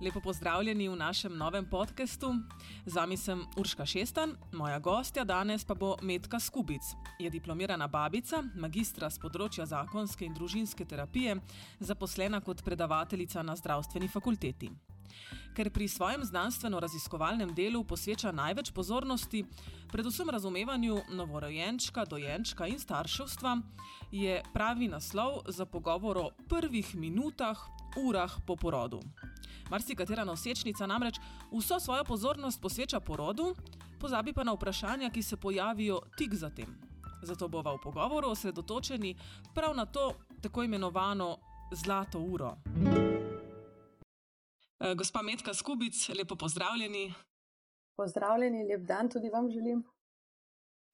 Lepo pozdravljeni v našem novem podkastu. Z vami sem Urška Šestan, moja gostja danes pa bo Metka Skubic. Je diplomirana babica, magistra z področja zakonske in družinske terapije, zaposlena kot predavateljica na zdravstveni fakulteti. Ker pri svojem znanstveno-raziskovalnem delu posveča največ pozornosti predvsem razumevanju novorojenčka, dojenčka in starševstva, je pravi naslov za pogovor o prvih minutah, urah po porodu. Marsikatera nosečnica namreč vso svojo pozornost posveča porodu, pozabi pa na vprašanja, ki se pojavijo tik zatem. Zato bova v pogovoru osredotočeni prav na to tako imenovano zlato uro. Eh, gospa Metka Skubic, lepo pozdravljeni. Pozdravljeni, lep dan tudi vam želim.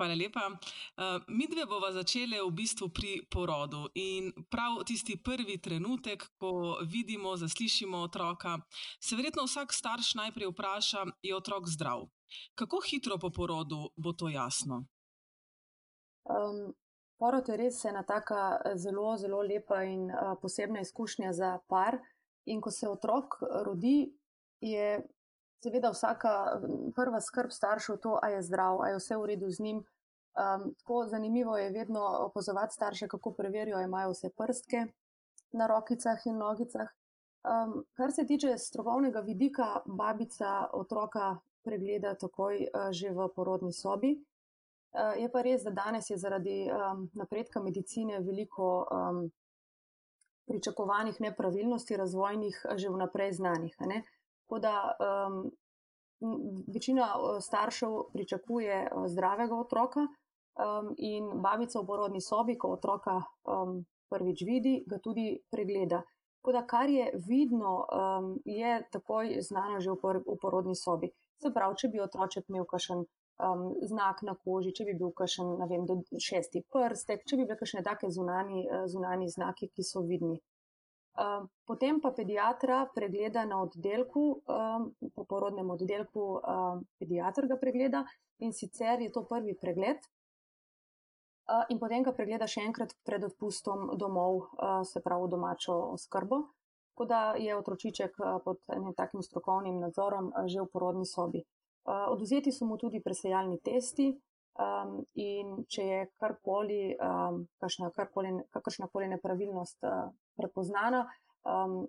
Hvala lepa. Uh, mi dve bova začeli v bistvu pri porodu in prav tisti prvi trenutek, ko vidimo, zaslišimo otroka, se verjetno vsak starš najprej vpraša, je otrok zdrav. Kako hitro po porodu bo to jasno? Um, porod je res ena taka zelo, zelo lepa in uh, posebna izkušnja za par. In ko se otrok rodi, je seveda vsaka prva skrb staršev to, a je zdrav, a je vse v redu z njim. Um, tako zanimivo je vedno opozovati starše, kako preverijo, imajo vse prstke na rokicah in nogicah. Um, kar se tiče strokovnega vidika, babica otroka pregleda takoj uh, že v porodni sobi. Uh, je pa res, da danes je zaradi um, napredka medicine veliko um, pričakovanih nepravilnosti, razvojnih, že vnaprej znanih. Tako da um, večina staršev pričakuje zdravega otroka um, in babica v porodni sobi, ko otroka um, prvič vidi, ga tudi pregleda. Tako da kar je vidno, um, je takoj znano že v, por v porodni sobi. Se pravi, če bi otroček imel kakšen um, znak na koži, če bi bil kakšen, ne vem, do šesti prstek, če bi bile kakšne take zunani, eh, zunani znaki, ki so vidni. Um, potem pa pediatra pregleda na oddelku, um, po porodnem oddelku, um, pediatr ga pregleda in sicer je to prvi pregled. In potem ga pregleda še enkrat pred odpustom domov, se pravi domačo oskrbo, tako da je otročiček pod enim takim strokovnim nadzorom že v porodni sobi. Oduzeti so mu tudi presejalni testi um, in če je karkoli, um, kakršna koli nepravilnost uh, prepoznana, um,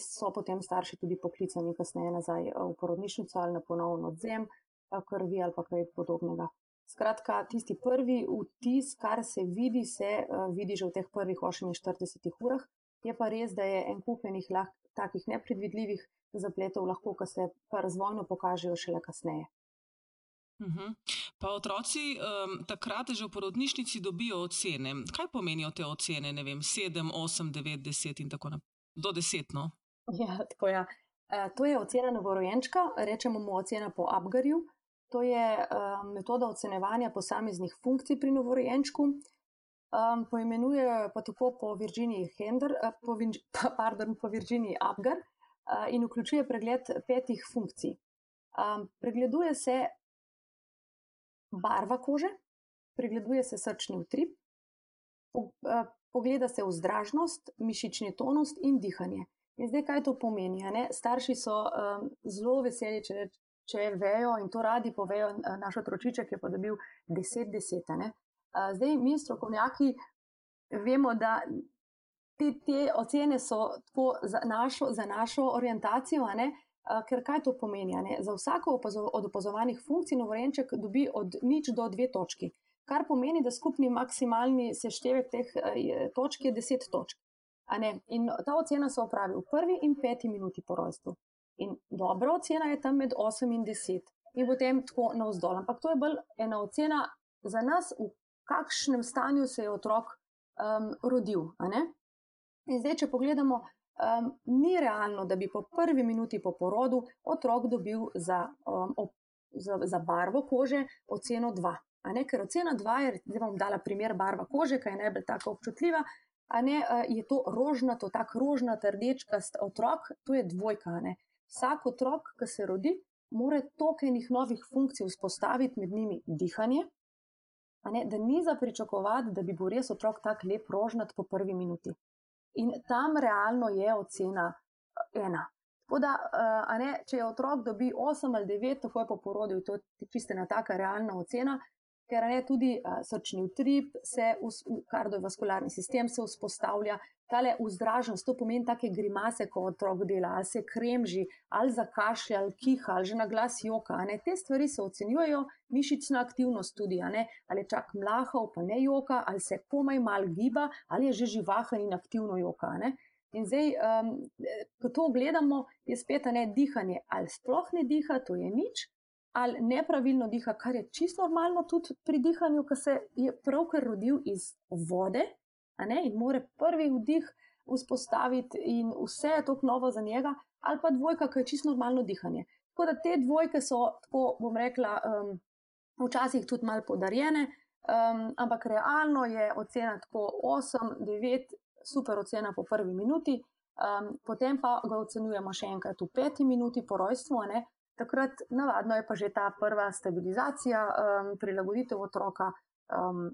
so potem starši tudi poklicani kasneje nazaj v porodnišnico ali na ponovno odzem krvi ali pa kaj podobnega. Skratka, tisti prvi vtis, kar se vidi, se uh, vidi že v teh prvih 48 urah. Je pa res, da je en kupenih takih nepredvidljivih zapletov lahko, ki se pa razvojno pokažejo šele kasneje. Uh. -huh. Pa otroci um, takrat že v porodnišnici dobijo ocene. Kaj pomenijo te ocene? Ne vem, 7, 8, 9, 10 in tako naprej. Do 10. No? Ja, tako je. E, to je ocena novorojenčka, rečemo mu ocena po Abgarju. To je um, metoda ocenevanja posameznih funkcij pri novorojenčku. Um, poimenuje pa tako po Virginiji Hender, uh, po, pardon, po Virginiji Abgar in vključuje pregled petih funkcij. Um, pregleduje se barva kože, pregleduje se srčni utrip, pogleda se vzdražnost, mišični tonus in dihanje. In zdaj, kaj to pomeni? Starši so um, zelo veseli, če, če vejo in to radi povejo. Naš otročiček je pa dobil 10-10. Zdaj, mi, strokovnjaki, vemo, da te, te ocene so tako za našo, za našo orientacijo, ker kaj to pomeni? Za vsako opazo, od opazovanih funkcij novorenček dobi od nič do dve točki, kar pomeni, da skupni maksimalni seštevek teh točk je deset točk. In ta ocena se opravi v prvi in peti minuti po rojstvu. In dobra ocena je tam med 8 in 10, in potem tako navzdol. Ampak to je bolj ena ocena za nas, v kakšnem stanju se je otrok um, rodil. In zdaj, če pogledamo, um, ni realno, da bi po prvi minuti po porodu otrok dobil za, um, op, za, za barvo kože oceno 2. Ker ocena 2 je, zdaj bom dala primer barva kože, ki je najbolj tako občutljiva. A ne, je to rožnato, tako rožnato, rdečkast otrok, to je dvojka. Ne. Vsak otrok, ki se rodi, mora tokenih novih funkcij vzpostaviti, med njimi dihanje, ne, da ni za pričakovati, da bi bil res otrok tako lep rožnat po prvi minuti in tam realno je ocena ena. Tako da, uh, ne, če je otrok dobi 8 ali 9, tako je po porodu, to je čiste na taka realna ocena, ker ne tudi uh, srčni utrip, se kardiovaskularni sistem se vzpostavlja, tale vzdraženost, to pomeni take grimase, ko otrok dela, ali se kremži, ali zakašlja, ali kiha, ali že na glas joka. Ne? Te stvari se ocenjujejo, mišična aktivnost tudi, ali je čak mlahov, pa ne joka, ali se komaj mal giba, ali je že živahen in aktivno joka. Ne? In zdaj, um, ko to gledamo, je spet ne dihanje, ali sploh ne diha, to je nič, ali nepravilno diha, kar je čisto normalno tudi pri dihanju, ki se je pravkar rodil iz vode in more prvi vdih vzpostaviti, in vse je tako novo za njega, ali pa dvojka, ki je čisto normalno dihanje. Tako da te dvojke so, tako bom rekla, um, včasih tudi malo podarjene, um, ampak realno je ocena tako 8, 9, super ocena po prvi minuti. Um, potem pa ga ocenjujemo še enkrat v peti minuti po rojstvu, ne, takrat navadno je pa že ta prva stabilizacija, um, prilagoditev otroka um,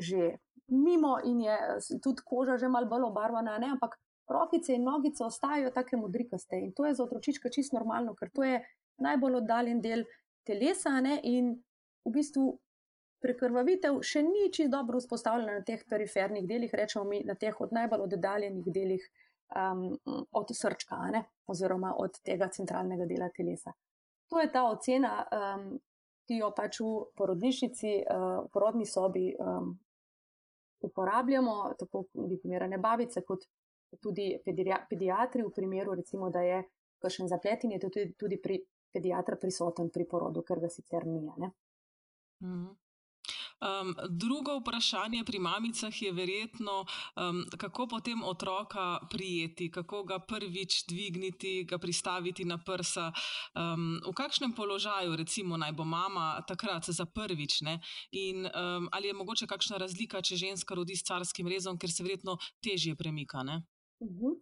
že mimo in je tudi koža že malo bolj obarvana, ne? ampak rokice in nogice ostajajo tako modrikaste in to je za otročička čisto normalno, ker to je najbolj oddaljen del telesa ne? in v bistvu. Prekrvavitev še ni čisto dobro vzpostavljena na teh perifernih delih, rečemo mi na teh od najbolj oddaljenih delih um, od srčka, ne? oziroma od tega centralnega dela telesa to je ta ocena, um, ki jo pač v porodnišnici, uh, v porodni sobi um, uporabljamo, tako diplomirane babice, kot tudi pediatri, v primeru, recimo, da je kakšen zaplet in je tudi, tudi pri pediatra prisoten pri porodu, ker ga sicer ni. Mhm. Um, drugo vprašanje pri mamicah je verjetno, um, kako potem otroka prijeti, kako ga prvič dvigniti, ga pristaviti na prsa, um, v kakšnem položaju, recimo, naj bo mama takrat za prvič. Ne? In um, ali je mogoče kakšna razlika, če ženska rodi s carskim rezom, ker se verjetno težje premika. Mhm.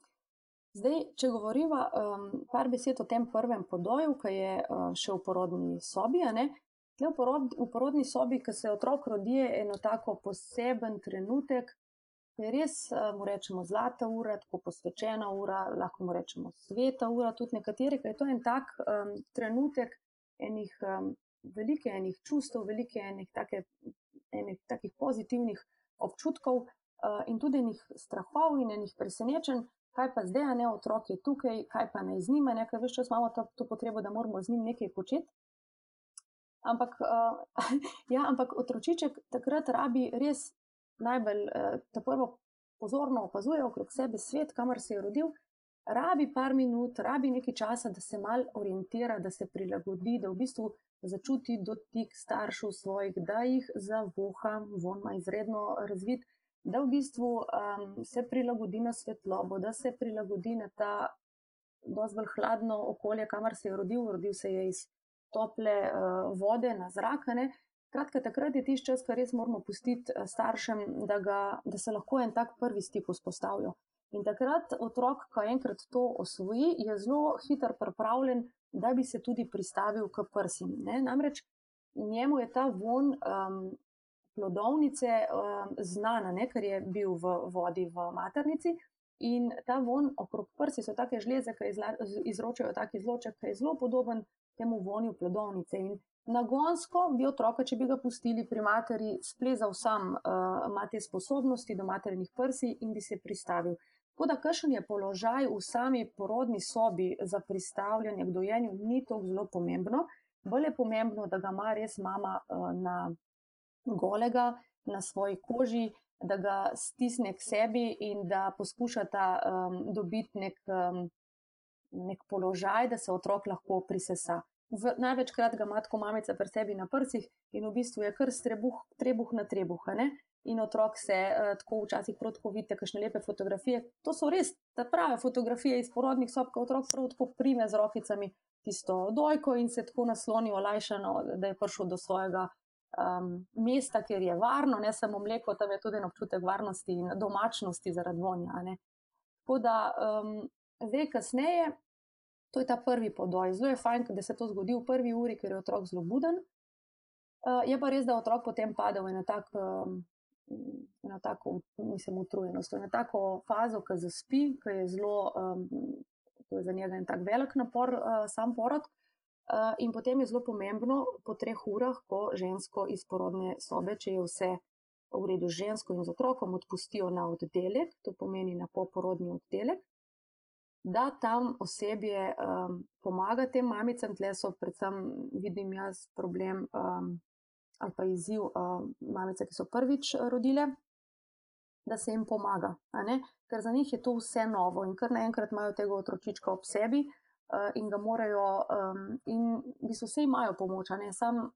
Zdaj, če govorimo um, par besed o tem prvem podoju, ki je uh, še v porodni sobi, ne, Tle v, porod, v porodni sobi, ki se otrok rodi, je eno tako poseben trenutek, ki je res, eh, mu rečemo, zlata ura, tako posvečena ura, lahko mu rečemo sveta ura, tudi nekateri, ker je to en tak um, trenutek enih um, velike enih čustev, velike enih, take, enih takih pozitivnih občutkov uh, in tudi enih strahov in enih presenečenj. Kaj pa zdaj, ne otrok je tukaj, kaj pa ne z njima, nekaj več čas imamo to, to potrebo, da moramo z njim nekaj početi. Ampak, uh, ja, ampak otročiček takrat rabi res najbolj, uh, ta prvo pozorno opazuje okrog sebe svet, kamor se je rodil, rabi par minut, rabi nekaj časa, da se mal orientira, da se prilagodi, da v bistvu začuti dotik staršev svojih, da jih zavoha, von ima izredno razvit, da v bistvu um, se prilagodi na svetlobo, da se prilagodi na ta dosti bolj hladno okolje, kamor se je rodil, rodil se je iz tople uh, vode na zrak. Kratka, takrat je tisti čas, ko res moramo pustiti eh, staršem, da, ga, da se lahko en tak prvi stik vzpostavijo. In takrat otrok, ko enkrat to osvoji, je zelo hiter pripravljen, da bi se tudi pristavil k prsim. Ne? Namreč njemu je ta von um, plodovnice um, znana, ne? ker je bil v vodi v maternici. In ta von okrog prsi so take žleze, ki izločajo taki zloček, ki je zelo podoben temu vonju plodovnice. In nagonsko bi otroka, če bi ga pustili pri materi, splezal sam, uh, ima te sposobnosti do materinih prsi in bi se pristavil. Tako da, kakšen je položaj v sami porodni sobi za pristavljanje k dojenju, ni to zelo pomembno. Bolje je pomembno, da ga ima res mama uh, na golega, na svoji koži, da ga stisne k sebi in da poskušata um, dobiti nek, um, nek položaj, da se otrok lahko prisesa v, največkrat ga matko mamica pri sebi na prsih in v bistvu je kar strebuh, trebuh na trebuh. In otrok se uh, tako včasih protko vidite, kakšne lepe fotografije. To so res te prave fotografije iz porodnih sob, ko otrok prav tako prime z rokicami tisto dojko in se tako nasloni olajšano, da je prišel do svojega um, mesta, kjer je varno, ne samo mleko, tam je tudi občutek varnosti in domačnosti zaradi vonja. Tako da um, zdaj kasneje To je ta prvi podoj. Zelo je fajn, da se to zgodi v prvi uri, ker je otrok zelo buden. Uh, je pa res, da otrok potem pade v eno tako, um, tako mislim, utrujenost, v eno tako fazo, ki zaspi, ki je zelo um, to je za njega en tak velik napor, uh, sam porod. Uh, in potem je zelo pomembno po treh urah, ko žensko iz porodne sobe, če je vse v redu z žensko in z otrokom, odpustijo na oddelek, to pomeni na poporodni oddelek, da tam osebje um, pomaga tem mamicam, tle so predvsem, vidim jaz, problem um, ali pa izziv um, mamice, ki so prvič rodile, da se jim pomaga, ker za njih je to vse novo in kar naenkrat imajo tega otročička ob sebi uh, in ga morajo, um, in v bistvu vse imajo pomoč, sam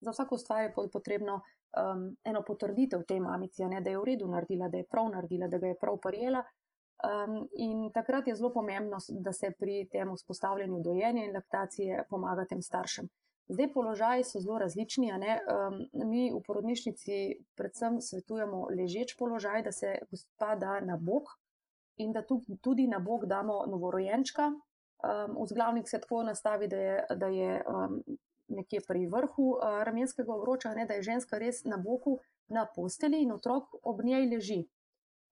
za vsako stvar je potrebno um, eno potrditev tej mamici, ne, da je v redu naredila, da je prav naredila, da ga je prav parjela. Um, in takrat je zelo pomembno, da se pri tem vzpostavljanju dojenja in laktacije pomaga tem staršem. Zdaj, položaji so zelo različni. Um, mi v porodnišnici predvsem svetujemo ležeč položaj, da se gospa da na bok in da tudi na bok damo novorojenčka. Um, vzglavnik se tako nastavi, da je, da je um, nekje pri vrhu uh, ramenskega obroča, ne, da je ženska res na boku na posteli in otrok ob njej leži.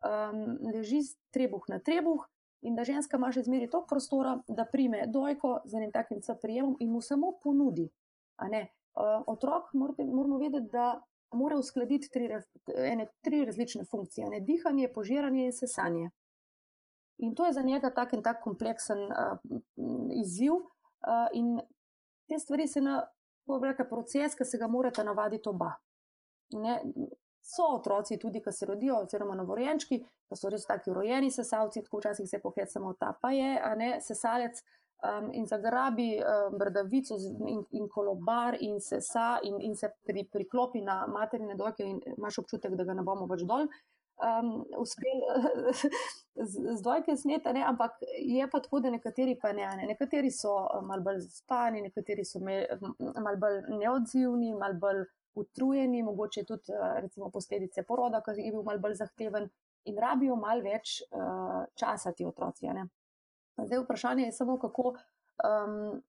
Um, leži trebuh na trebuh, in da ženska ima še zmeraj toliko prostora, da prime dojko z enim takim prijemom in mu samo ponudi. Uh, otrok morate, moramo vedeti, da mora uskladiti tri, ene, tri različne funkcije: ne? dihanje, požiranje in sesanje. In to je za njega tak in tak kompleksen uh, izziv, uh, in te stvari se na reka, proces, ki se ga morate navaditi oba. Ne? So otroci, tudi ki se rodijo, oziroma novorojenčki, pa so res taki rojeni sesalci, tako včasih se pohecamo, ta pa je, ne sesalec um, in zagrabi um, bradavico in, in kolobar in se sa in, in se pri, priklopi na materine dojke in imaš občutek, da ga ne bomo več dol. Um, uspel z, z dojke sneta, ne, ampak je pa tako, da nekateri pa ne, ne. nekateri so mal bolj zaspani, nekateri so me, mal bolj neodzivni, mal bolj utrujeni, mogoče tudi recimo posledice poroda, ki je bil mal bolj zahteven in rabijo mal več uh, časa ti otroci. Zdaj vprašanje je samo, kako um,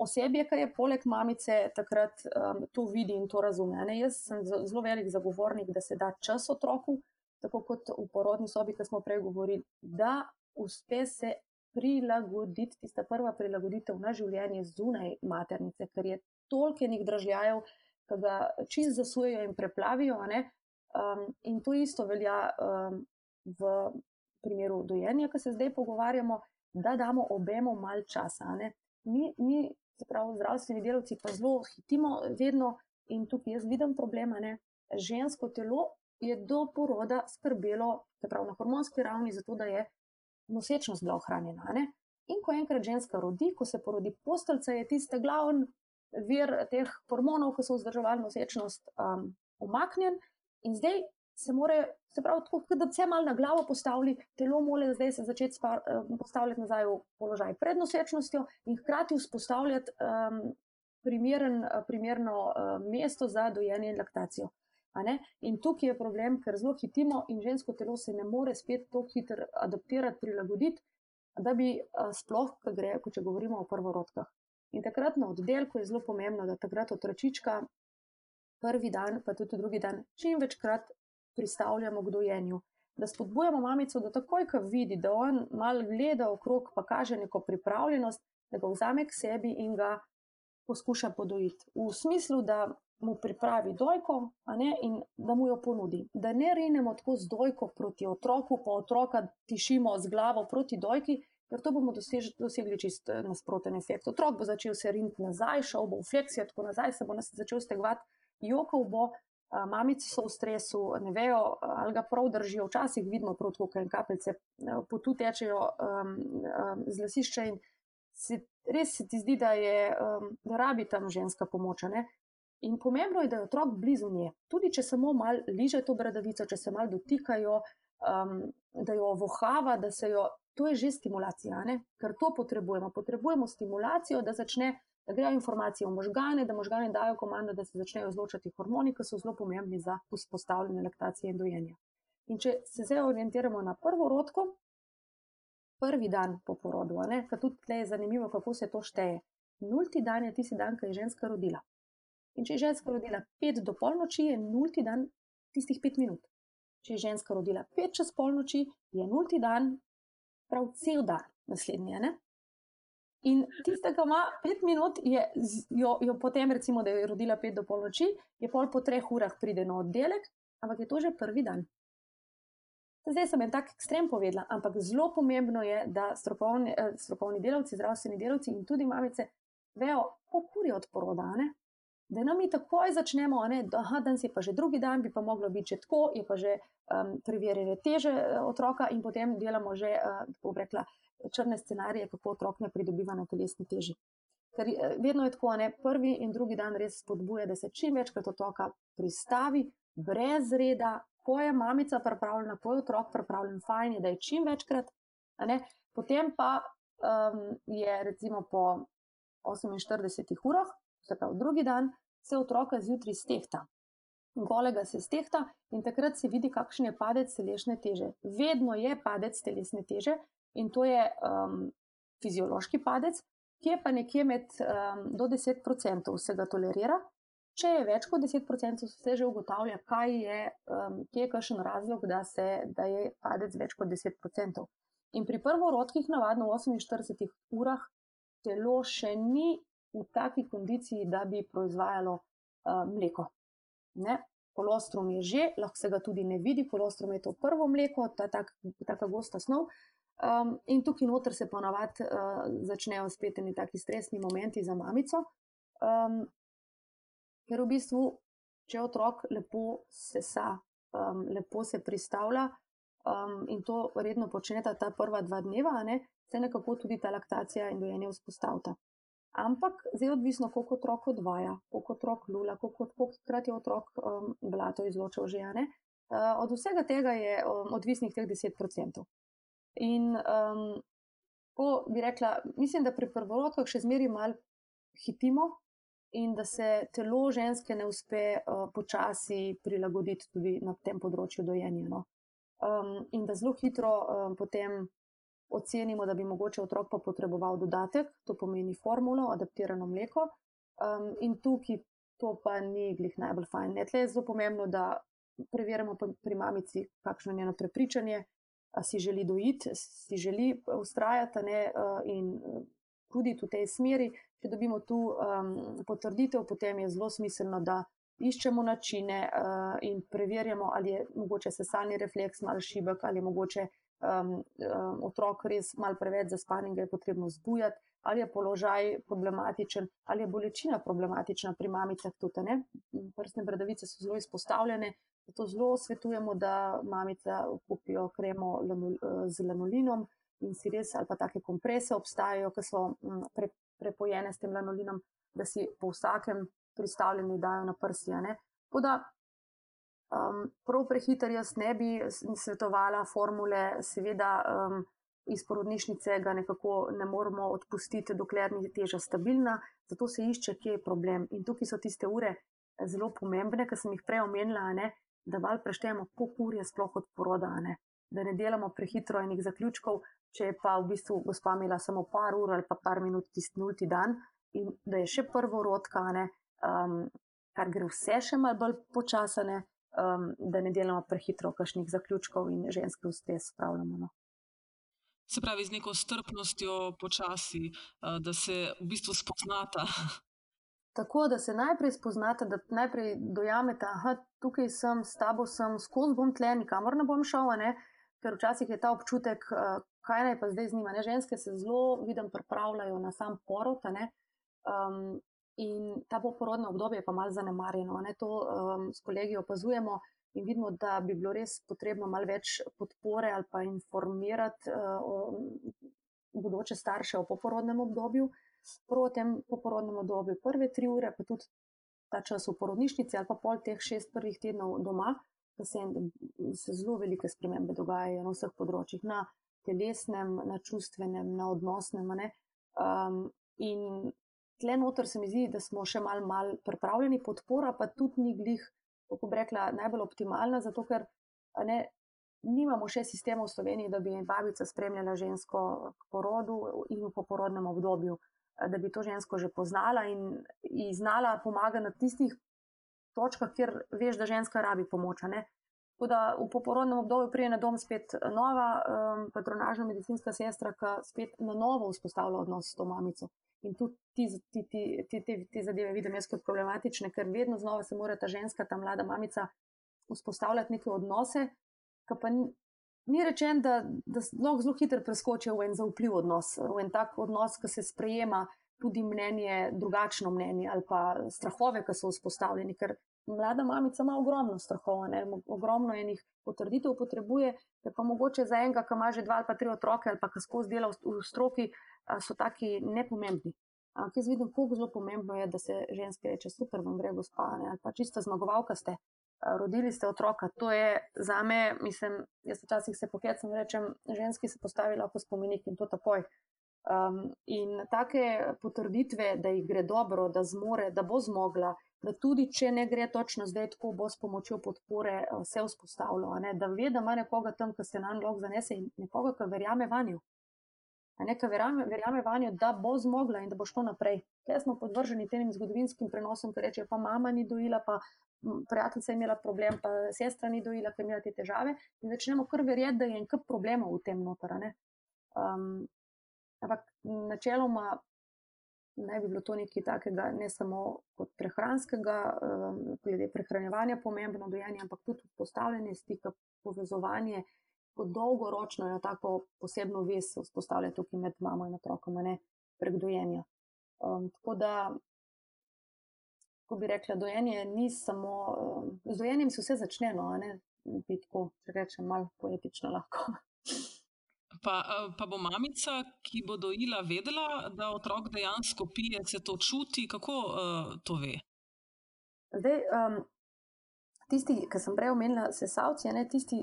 osebje, ki je poleg mamice, takrat um, to vidi in to razume. Ne? Jaz sem zelo velik zagovornik, da se da čas otroku, tako kot v porodni sobi, ki smo prej govorili, da uspe se prilagoditi, tista prva prilagoditev na življenje zunaj maternice, ker je toliko enih držajev, ki ga čist zasujejo in preplavijo. Um, in to isto velja um, v primeru dojenja, ki se zdaj pogovarjamo da damo obemu malo časa. Mi, mi, se pravi, zdravstveni delavci, pa zelo hitimo, vedno in tukaj jaz vidim problema. Ne? Žensko telo je do poroda skrbelo, se pravi, na hormonski ravni, zato da je nosečnost bila ohranjena. Ne? In ko enkrat ženska rodi, ko se porodi posteljica, je tisti glavni vir teh hormonov, ki so vzdrževali nosečnost, um, umaknjen. In zdaj se more, se pravi, tako, da vse malo na glavo postavili, telo mora zdaj se začeti spar, uh, postavljati nazaj v položaj pred nosečnostjo in hkrati vzpostavljati um, primeren, primerno uh, mesto za dojenje in laktacijo. In tukaj je problem, ker zelo hitimo in žensko telo se ne more spet tako hitro adaptirati, prilagoditi, da bi uh, sploh, ko gre, ko če govorimo o prvorodkah. In takrat na oddelku je zelo pomembno, da takrat otročička prvi dan, pa tudi drugi dan, čim večkrat pristavljamo k dojenju. Da spodbujamo mamico, da takoj, ko vidi, da on mal gleda okrog, pa kaže neko pripravljenost, da ga vzame k sebi in ga poskuša podojiti. V smislu, da mu pripravi dojko ne, in da mu jo ponudi. Da ne rinemo tako z dojko proti otroku, pa otroka tišimo z glavo proti dojki, ker to bomo dosež, dosegli čist eh, nasproten efekt. Otrok bo začel se riniti nazaj, šel bo v fleksijo, tako nazaj se bo začel stegvati, jokal bo, mamice so v stresu, ne vejo, ali ga prav držijo. Včasih vidimo, kako kaj kapljice potu tečejo um, um, z lasišča in se, res se ti zdi, da, je, um, da rabi tam ženska pomoč. Ne? In pomembno je, da je otrok blizu nje. Tudi če samo malo liže to bradavico, če se malo dotikajo, um, da jo vohava, da se jo. To je že stimulacija, ne? ker to potrebujemo. Potrebujemo stimulacijo, da začne da grejo informacije v možgane, da možgane dajo komando, da se začnejo izločati hormoni, ki so zelo pomembni za vzpostavljanje laktacije in dojenja. In če se zdaj orientiramo na prvo rodko, prvi dan po porodu, ker tudi tle je zanimivo, kako se to šteje. Nulti dan je tisti dan, ko je ženska rodila. In če je ženska rodila pet do polnoči, je nulti dan tistih pet minut. Če je ženska rodila pet čez polnoči, je nulti dan prav cel dan. naslednji. Ne? In tistega ima pet minut, je, jo, jo potem, recimo, da je rodila pet do polnoči, je pol po treh urah pride na oddelek, ampak je to že prvi dan. Zdaj sem en tak ekstrem povedala, ampak zelo pomembno je, da strokovni, eh, strokovni delavci, zdravstveni delavci in tudi mamice vejo, kako je od porodane. Da nam mi takoj začnemo, da je dan si pa že drugi dan, bi pa moglo biti tako, je pa že um, preverjanje teže eh, otroka, in potem delamo že, uh, kako bi rekla, črne scenarije, kako otrok ne pridobiva na telesni teži. Ker eh, vedno je tako, ne prvi in drugi dan res spodbuja, da se čim večkrat otroka pristavi, brez reda, ko je mamica pripravljena, ko je otrok pripravljen, fajn je, da je čim večkrat. Potem pa um, je recimo po 48 urah, se pravi drugi dan, se otroka zjutraj stehta. Golega se stehta in takrat se vidi, kakšen je padec telesne teže. Vedno je padec telesne teže, in to je um, fiziološki padec, ki je pa nekje med um, do 10% vsega tolerira. Če je več kot 10%, se že ugotavlja, kaj je, um, kje je kakšen razlog, da, se, da je padec več kot 10%. In pri prvorodkih, navadno v 48 urah, telo še ni v taki kondiciji, da bi proizvajalo uh, mleko. Ne? Kolostrum je že, lahko se ga tudi ne vidi, kolostrum je to prvo mleko, ta taka gosta snov. Um, in tukaj noter se ponavadi uh, začnejo spet neki taki stresni momenti za mamico, um, ker v bistvu, če otrok lepo sesa, um, lepo se pristavlja um, in to redno počneta ta prva dva dneva, ne, se nekako tudi ta laktacija in dojenje vzpostavlja. Ampak zdaj je odvisno, koliko otrok odvaja, koliko otrok lula, koliko, koliko krat je otrok um, blato izločil že. Uh, od vsega tega je um, odvisnih teh 10%. In um, ko bi rekla, mislim, da pri prvorodkah še zmeraj malo hitimo in da se telo ženske ne uspe uh, počasi prilagoditi tudi na tem področju dojenja. No. Um, in da zelo hitro um, potem ocenimo, da bi mogoče otrok pa potreboval dodatek, to pomeni formulo, adaptirano mleko. Um, in tukaj to pa ni glih najbolj fajn. Tle je zelo pomembno, da preverimo pri mamici, kakšno je njeno prepričanje si želi dojiti, si želi ustrajati ne, in tudi v tej smeri. Če dobimo tu um, potrditev, potem je zelo smiselno, da iščemo načine uh, in preverjamo, ali je mogoče sesalni refleks mal šibek, ali je mogoče um, um, otrok res mal preveč zaspan in ga je potrebno zbujati, ali je položaj problematičen, ali je bolečina problematična pri mamicah tudi. Prsne bradavice so zelo izpostavljene, Zato zelo svetujemo, da mamice kupijo kremo z lanolinom in si res, ali pa take komprese obstajajo, ki so mm, pre, prepojene s tem lanolinom, da si po vsakem pristavljanju dajo na prsjane. Tako um, prav prehiter jaz ne bi svetovala formule, seveda um, iz porodnišnice ga nekako ne moramo odpustiti, dokler ni teža stabilna, zato se išče, kje je problem. In tukaj so tiste ure zelo pomembne, ki sem jih prej omenila, ne, da mal preštejemo, koliko ur je sploh od poroda, ne? da ne delamo prehitro enih zaključkov, če je pa v bistvu gospa imela samo par ur ali pa par minut tisti nulti dan in da je še prvo rodka, um, kar gre vse še mal bolj počasane, um, da ne delamo prehitro kakšnih zaključkov in ženske v stres spravljamo. No? Se pravi, z neko strpnostjo, počasi, uh, da se v bistvu spoznata. Tako da se najprej spoznate, da najprej dojamete, da tukaj sem, s tabo sem, skozi bom tle, nikamor ne bom šel, ne? ker včasih je ta občutek, uh, kaj naj pa zdaj z njima. Ne? Ženske se zelo, vidim, pripravljajo na sam porod. Um, in ta poporodno obdobje je pa malo zanemarjeno. Ne? To um, s kolegi opazujemo in vidimo, da bi bilo res potrebno malo več podpore ali pa informirati uh, bodoče starše o poporodnem obdobju prav v tem poporodnem obdobju, prve tri ure, pa tudi ta čas v porodnišnici ali pa pol teh šest prvih tednov doma, da se, se zelo velike spremembe dogajajo na vseh področjih, na telesnem, na čustvenem, na odnosnem. Um, in tle noter se mi zdi, da smo še mal, mal pripravljeni, podpora pa tudi ni glih, kako bi rekla, najbolj optimalna, zato ker ne, nimamo še sistema v Sloveniji, da bi babica spremljala žensko porodu in v poporodnem obdobju da bi to žensko že poznala in ji znala pomagati na tistih točkah, kjer veš, da ženska rabi pomoč. Tako da v poporodnem obdobju prije na dom spet nova um, patronažna medicinska sestra, ki spet na novo vzpostavlja odnos s to mamico. In tudi ti, ti, ti, ti, ti, ti zadeve vidim jaz kot problematične, ker vedno znova se mora ta ženska, ta mlada mamica vzpostavljati neke odnose, ki pa ni, ni rečen, da, da lahko zelo hitro preskočijo v en zaupljiv odnos, v en tak odnos, ki se sprejema tudi mnenje, drugačno mnenje ali pa strahove, ki so vzpostavljeni. Ker mlada mamica ima ogromno strahov, ne? ogromno enih potrditev potrebuje, ker pa mogoče za enega, ki ima že dva ali pa tri otroke ali pa ki skozi dela v, v stroki, so taki nepomembni. Ampak jaz vidim, kako zelo pomembno je, da se ženske reče: super, vam gre, gospa, ne? ali pa čista zmagovalka ste. Rodili ste otroka, to je za me, mislim, jaz včasih se pohecam in rečem, ženski se postavi lahko spomenik in to takoj. Um, in take potrditve, da jih gre dobro, da zmore, da bo zmogla, da tudi če ne gre točno zdaj, tako bo s pomočjo podpore vse vzpostavilo, da ve, da ima nekoga tam, ki se nam lahko zanese in nekoga, ki verjame vanjo. Nekaj verjame, verjame vanjo, da bo zmogla in da bo šlo naprej. Tukaj smo podvrženi tem zgodovinskim prenosom, ki reče, pa mama ni dojila, pa prijateljica je imela problem, pa sestra ni dojila, ker je imela te težave. In začnemo kar verjeti, da je en kup problemov v tem noter. Um, ampak načeloma ne bi bilo to nekaj takega, ne samo kot prehranskega, um, glede prehranevanja, pomembno dojanje, ampak tudi postavljanje stika, povezovanje, dolgoročno je tako posebno vez vzpostavlja tukaj med mamo in otrokom, ne prek dojenja. Um, tako da, ko bi rekla, dojenje ni samo, um, z dojenjem se vse začne, no, ne bi tako, če rečem, malo poetično lahko. Pa, eh, pa bo mamica, ki bo dojila, vedela, da otrok dejansko pije, se to čuti, kako uh, to ve. Zdaj, um, tisti, ki sem prej omenila, sesalci, ne tisti,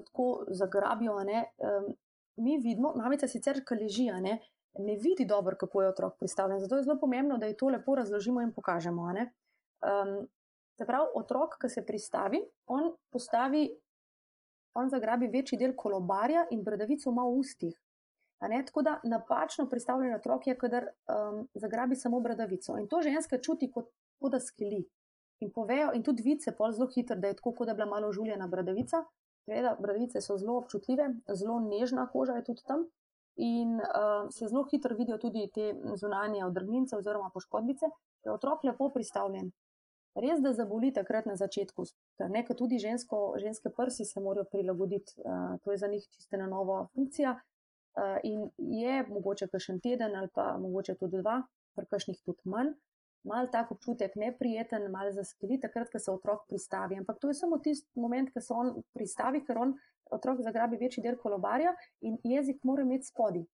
tako zagrabijo. Ne, um, mi vidimo, mamica sicer, ki leži, ne, ne vidi dobro, kako je otrok pristavljen. Zato je zelo pomembno, da je to lepo razložimo in pokažemo. Um, se pravi, otrok, ki se pristavi, on postavi on zagrabi večji del kolobarja in bradavico ima v ustih. Tako da napačno predstavljen otrok je, kadar um, zagrabi samo bradavico. In to ženska čuti kot, kot da skeli. In povejo, in tudi vice, pol zelo hitro, da je tako, kot da je bila malo žuljena bradavica. Seveda, bradavice so zelo občutljive, zelo nežna koža je tudi tam. In uh, se zelo hitro vidijo tudi te zunanje odrgnice oziroma poškodbice, ker je otrok lepo pristavljen. Res, da zaboli takrat na začetku, ker nekaj tudi žensko, ženske prsi se morajo prilagoditi, uh, to je za njih čiste na novo funkcija. Uh, in je mogoče kakšen teden ali pa mogoče tudi dva, pri kakšnih tudi manj, mal tak občutek neprijeten, mal zaskeli, takrat, ko se otrok pristavi. Ampak to je samo tisti moment, ko se on pristavi, ker on otrok zagrabi večji del kolobarja in jezik mora imeti spodi.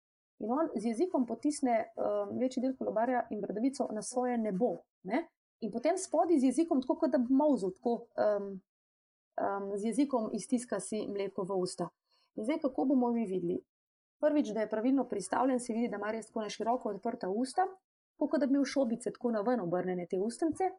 In on z jezikom potisne um, večji del kolobarja in bradavico na svoje nebo. Ne? in potem spodaj z jezikom, tako kot da bi mauzel, tako um, um, z jezikom iztiska si mleko v usta. In zdaj, kako bomo mi videli? Prvič, da je pravilno pristavljen, se vidi, da ima res tako na široko odprta usta, kot da bi imel šobice tako na ven obrnjene te ustnice.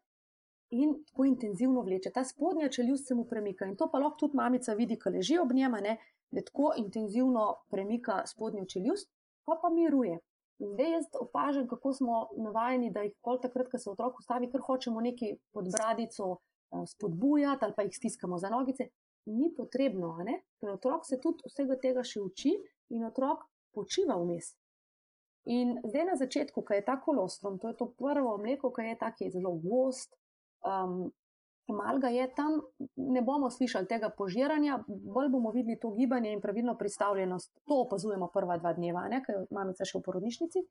In tako intenzivno vleče, ta spodnja čeljust se mu premika. In to pa lahko tudi mamica vidi, ko leži ob njema, ne, da tako intenzivno premika spodnjo čeljust, pa pa miruje. In zdaj jaz opažam, kako smo navajeni, da jih pol takrat, ko se otrok ustavi, ker hočemo neki pod bradico eh, spodbujati ali pa jih stiskamo za nogice. Ni potrebno, ker otrok se tudi vsega tega še uči in otrok počiva vmes. In zdaj na začetku, ko je ta kolostrum, to je to prvo mleko, ki je tako zelo gost, um, malo ga je tam, ne bomo slišali tega požiranja, bolj bomo videli to gibanje in pravilno pristavljenost. To opazujemo prva dva dneva, ker imamo še v porodnišnici.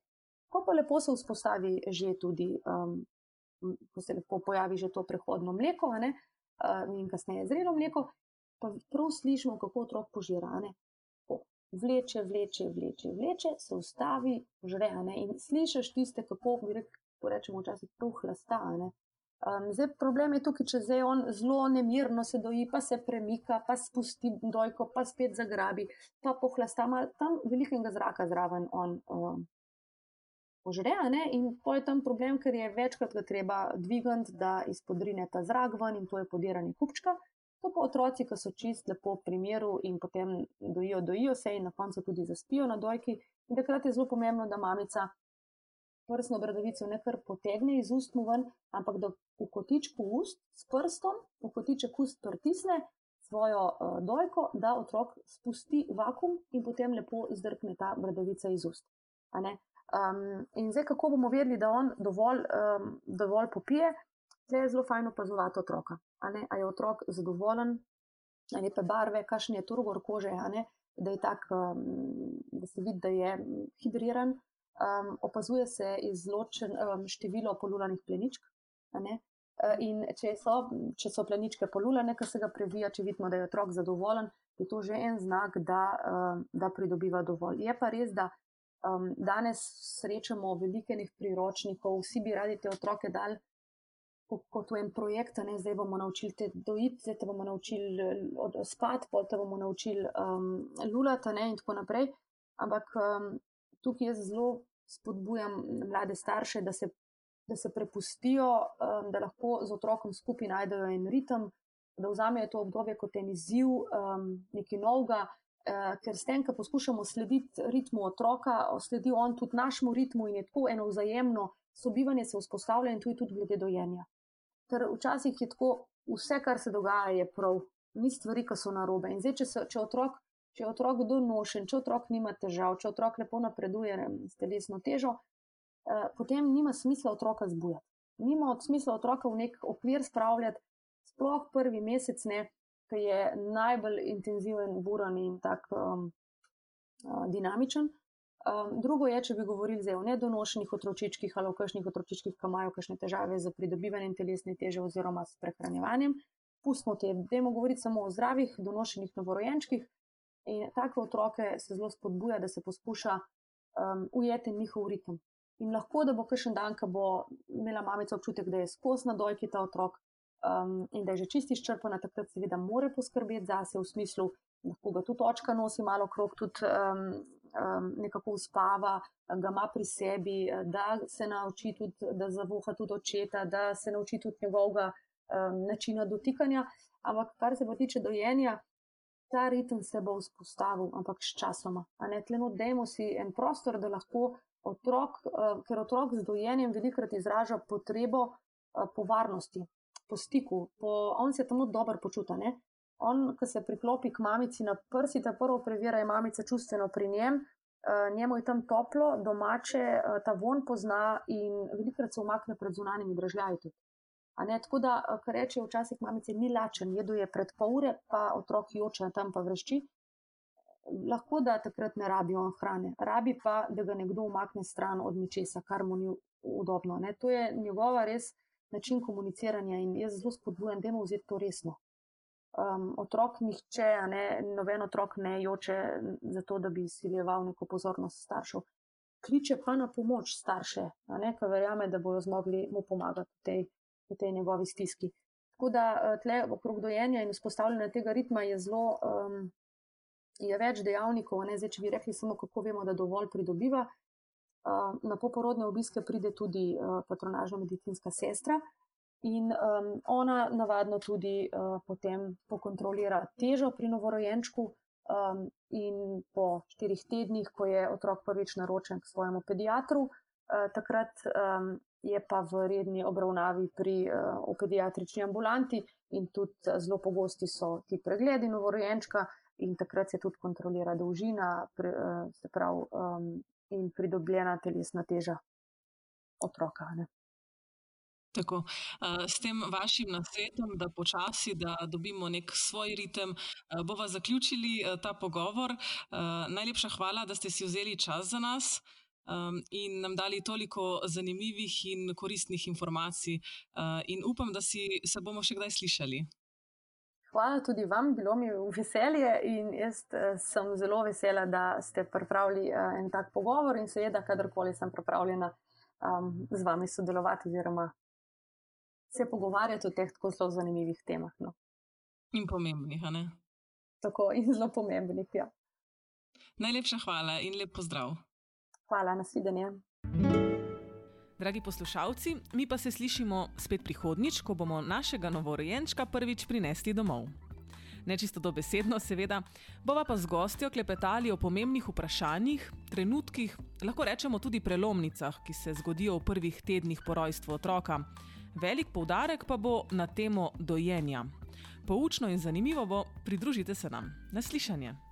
Ko pa lepo se vzpostavi že tudi, um, ko se lepo pojavi že to prehodno mleko ne, uh, in kasneje zrelo mleko, pa prav slišimo, kako otrok požira. Ne. Vleče, vleče, vleče, vleče, se ustavi, žre. In slišiš tiste, kako rečemo, včasih pruhlasta. Um, zdaj, problem je tukaj, če zdaj on zelo nemirno se doji, pa se premika, pa spusti dojko, pa spet zagrabi, pa pohlasta mal tam velikega zraka zraven on um, požre. In to je tam problem, ker je večkrat ga treba dvigati, da izpodrine ta zrak ven in to je podiranje kupčka. To pa otroci, ki so čist lepo v primeru in potem dojijo, dojijo se in na koncu tudi zaspijo na dojki. In takrat je zelo pomembno, da mamica prsno bradavico ne kar potegne iz ust mu ven, ampak da v kotičku ust s prstom, v kotiček ust pritisne, svojo uh, dojko, da otrok spusti vakum in potem lepo zdrkne ta bradavica iz ust. Um, in zdaj, kako bomo vedeli, da on dovolj, um, dovolj popije, tle je zelo fajn opazovati otroka. A, a je otrok zadovoljen, lepe barve, kakšen je turgor kože, da, tak, um, da se vidi, da je hidriran. Um, opazuje se izločen um, število polulanih pleničk. Uh, in če so, če so pleničke polulane, kar se ga previja, če vidimo, da je otrok zadovoljen, je to že en znak, da, uh, da pridobiva dovolj. Je pa res, da um, danes srečamo veliko enih priročnikov, vsi bi radi te otroke dali kot v en projekt, ne? zdaj bomo naučili te dojiti, zdaj te bomo naučili spati, potem te bomo naučili um, lulati in tako naprej. Ampak um, tukaj jaz zelo spodbujam mlade starše, da se da se prepustijo, um, da lahko z otrokom skupaj najdejo en ritem, da vzamejo to obdobje kot en izziv, um, nekaj novega, uh, ker s tem, ko poskušamo slediti ritmu otroka, sledi on tudi našemu ritmu in je tako eno vzajemno sobivanje se vzpostavlja in tu je tudi glede dojenja. Ker včasih je tako, vse, kar se dogaja, je prav, ni stvari, ki so narobe. In zdaj, če, se, če otrok. Če je otrok donošen, če otrok nima težav, če otrok lepo napreduje s telesno težo, Eh, potem nima smisla otroka zbujati. Nima smisla otroka v nek okvir spravljati, sploh prvi mesec, ki je najbolj intenziven, buran in tako um, uh, dinamičen. Um, drugo je, če bi govorili zdaj o nedonošenih otročičkih ali o kakšnih otročičkih, ki imajo kakšne težave z pridobivanjem telesne teže oziroma s prehranjevanjem. Pustimo te, dajmo govoriti samo o zdravih, donošenih novorojenčkih. In take otroke se zelo spodbuja, da se poskuša um, ujeti njihov ritem. In lahko, da bo kakšen dan, ko bo imela mamica občutek, da je skozi na dojki ta otrok um, in da je že čisti izčrpana, takrat seveda more poskrbeti za se v smislu, lahko ga tudi očka nosi malo krok, tudi um, um, nekako uspava, ga ima pri sebi, da se nauči tudi, da zavoha tudi očeta, da se nauči tudi njegovega um, načina dotikanja. Ampak kar se pa tiče dojenja, ta ritem se bo vzpostavil, ampak s časoma. A ne tleno, dajmo si en prostor, da lahko otrok, uh, ker otrok z dojenjem velikrat izraža potrebo uh, po varnosti, po stiku, po, on se tam dobro počuti. On, ki se priklopi k mamici na prsi, ta prvo preverja, je mamica čustveno pri njem, uh, njemu je tam toplo, domače, uh, ta von pozna in velikrat se umakne pred zunanjimi dražljaji. Tako da, kar reče, včasih mamice ni lačen, jedo je pred pol ure, pa otrok joče tam pa vršči lahko da takrat ne rabi on hrane, rabi pa, da ga nekdo umakne stran od ničesa, kar mu ni udobno. Ne? To je njegova res način komuniciranja in jaz zelo spodbujam, da imamo vzeti to resno. Um, otrok nihče, ne, noben otrok ne joče zato, da bi izsiljeval neko pozornost staršev. Kliče pa na pomoč starše, ki verjame, da bodo zmogli mu pomagati v tej, v tej njegovi stiski. Tako da eh, tle okrog dojenja in vzpostavljanja tega ritma je zelo um, je več dejavnikov. Ne? Zdaj, če bi rekli samo, kako vemo, da dovolj pridobiva. Na poporodne obiske pride tudi patronažna medicinska sestra in um, ona navadno tudi uh, potem pokontrolira težo pri novorojenčku um, in po štirih tednih, ko je otrok prvič naročen k svojemu pediatru, uh, takrat um, je pa v redni obravnavi pri uh, pediatrični ambulanti in tudi zelo pogosti so ti pregledi novorojenčka in takrat se tudi kontrolira dolžina, eh, se pravi, um, in pridobljena telesna teža otroka. Ne. Tako, s tem vašim nasvetom, da počasi, da dobimo nek svoj ritem, bova zaključili ta pogovor. Najlepša hvala, da ste si vzeli čas za nas in nam dali toliko zanimivih in koristnih informacij. In upam, da si se bomo še kdaj slišali. Hvala tudi vam, bilo mi v veselje in jaz eh, sem zelo vesela, da ste pripravili eh, en tak pogovor in seveda, kadarkoli sem pripravljena um, z vami sodelovati oziroma se pogovarjati o teh tako zelo zanimivih temah. No. In pomembnih, ne? Tako in zelo pomembnih, ja. Najlepša hvala in lep pozdrav. Hvala, nasvidenje. Dragi poslušalci, mi pa se slišimo spet prihodnjič, ko bomo našega novorojenčka prvič prinesli domov. Nečisto dobesedno, seveda, bova pa z gostjo klepetali o pomembnih vprašanjih, trenutkih, lahko rečemo tudi prelomnicah, ki se zgodijo v prvih tednih po rojstvu otroka. Velik poudarek pa bo na temo dojenja. Poučno in zanimivo bo, pridružite se nam. Naslišanje.